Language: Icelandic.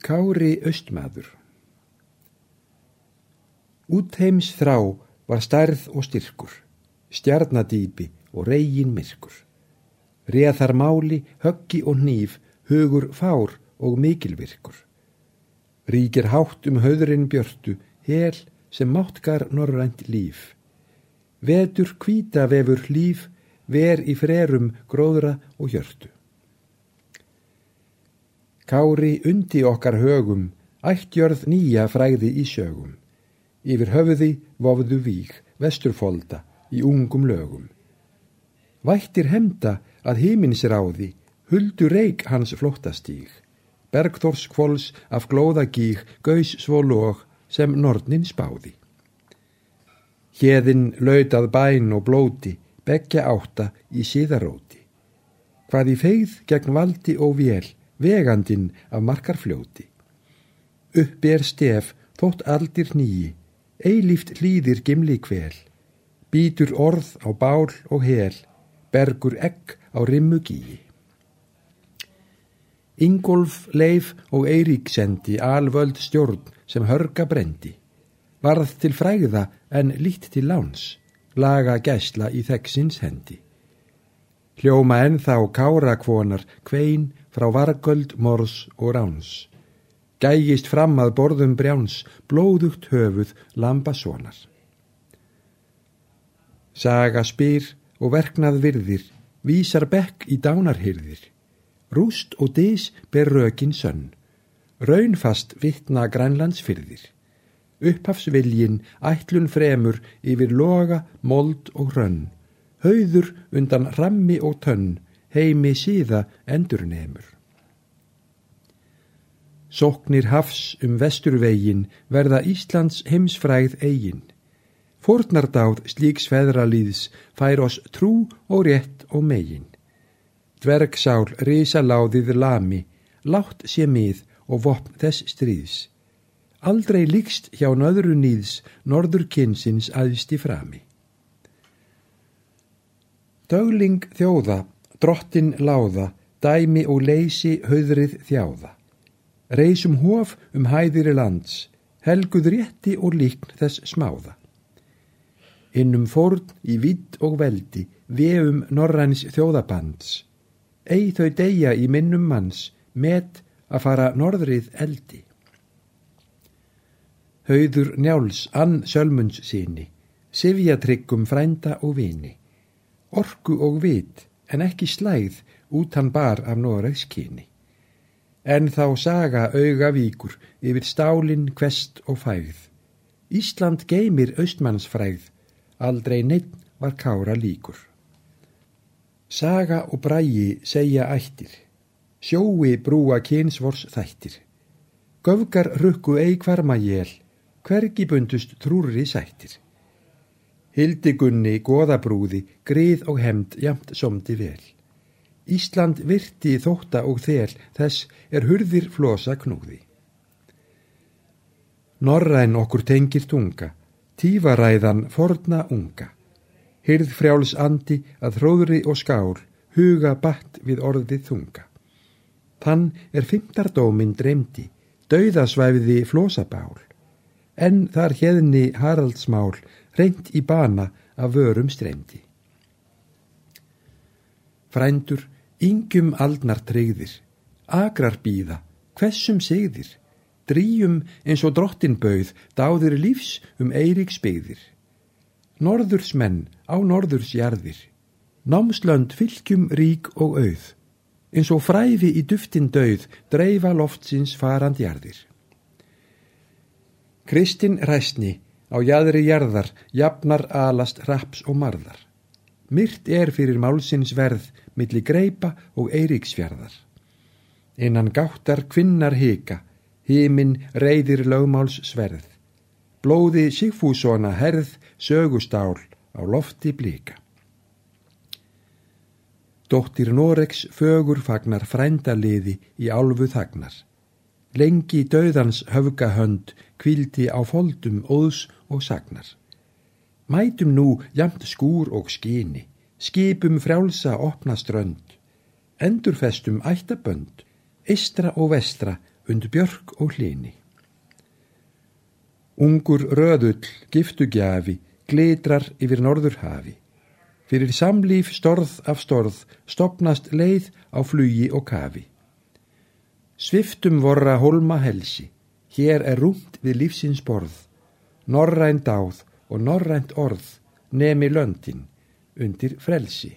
Kári Östmaður Útheims þrá var stærð og styrkur, stjarnadýpi og reygin myrkur. Reðar máli, höggi og nýf, hugur fár og mikilvirkur. Ríkir hátt um höðurinn björtu, hel sem máttkar norrænt líf. Vetur kvíta vefur líf, ver í frerum gróðra og hjörtu. Kári undi okkar högum, ættjörð nýja fræði í sjögum. Yfir höfuði vofðu vík, vesturfolda, í ungum lögum. Vættir hemda að himins ráði, huldu reik hans flóttastíg. Bergþórs kvóls af glóðagíg, gaus svo lóg sem nortnin spáði. Hjeðin lautað bæn og blóti, begja átta í síðaróti. Hvað í feið gegn valdi og vél, vegandinn af markar fljóti. Upp er stef, þótt aldir nýji, eilíft hlýðir gimli kvel, býtur orð á bál og hel, bergur egg á rimmu gíi. Ingolf, Leif og Eirík sendi alvöld stjórn sem hörga brendi, varð til fræða en lít til láns, laga gæsla í þeggsins hendi. Hljóma ennþá kárakvonar, kvein, frá vargöld, mors og ráns. Gægist fram að borðum brjáns, blóðugt höfuð, lambasónar. Saga spyr og verknað virðir, vísar bekk í dánarhyrðir. Rúst og dís ber rökin sönn, raunfast vittna grænlandsfyrðir. Upphafsviljin ætlun fremur yfir loga, mold og hrönn, hauður undan rammi og tönn, heimi síða endurnemur. Soknir hafs um vesturvegin verða Íslands heimsfræð eigin. Fornardáð slíks feðralíðs fær oss trú og rétt og megin. Dvergsál risaláðið lami, látt sé mið og vopn þess stríðs. Aldrei líkst hjá nöðru nýðs norður kynsins aðst í frami. Dögling þjóða drottin láða, dæmi og leysi höðrið þjáða. Reysum hóf um hæðiri lands, helguð rétti og líkn þess smáða. Innum fórn í vitt og veldi, vefum norræns þjóðabands. Ei þau deyja í minnum manns, met að fara norðrið eldi. Hauður njáls ann sölmunds síni, sifja tryggum frænda og vini. Orku og vit, en ekki slæð út hann bar af Noregs kyni. En þá saga auga víkur yfir stálin, kvest og fæð. Ísland geymir austmannsfræð, aldrei neitt var kára líkur. Saga og brægi segja ættir, sjói brúa kynsvors þættir. Göfgar rukku eig hvarma jél, hvergi bundust trúri sættir. Hildigunni goðabrúði, grið og hemd jamt somdi vel. Ísland virti þótta og þel, þess er hurðir flosa knúði. Norræn okkur tengir tunga, tífaræðan forna unga. Hyrð frjáls andi að þróðri og skál, huga batt við orðið þunga. Þann er fymtardóminn dreymdi, dauðasvæfiði flosabál, en þar hefni Haraldsmál reynd í bana af vörum streymdi. Frændur, yngjum aldnar treyðir, agrar býða, hvessum segðir, drýjum eins og drottin bauð, dáðir lífs um Eiríks byggðir. Norðursmenn á norðursjarðir, námslönd fylgjum rík og auð, eins og fræfi í duftin döið, dreifa loftsins farandjarðir. Kristinn ræstni, Á jæðri jarðar, jafnar alast raps og marðar. Myrt er fyrir málsins verð, milli greipa og eiríksfjörðar. Innan gáttar kvinnar hika, hímin reyðir lögmáls sverð. Blóði Sigfúsona herð, sögustál á lofti blíka. Dóttir Noregs fögur fagnar frændaliði í álfu þagnar. Lengi döðans höfgahönd kvildi á foldum óðs og sagnar. Mætum nú jamt skúr og skini, skipum frjálsa opna strönd, endurfestum ættabönd, eistra og vestra undir björk og hlini. Ungur röðull, giftugjafi, glitrar yfir norður hafi. Fyrir samlíf storð af storð stopnast leið á flugi og kafi. Sviftum vorra holma helsi, hér er rúmt við lífsins borð, norrænt dáð og norrænt orð nemi löndin undir frelsi.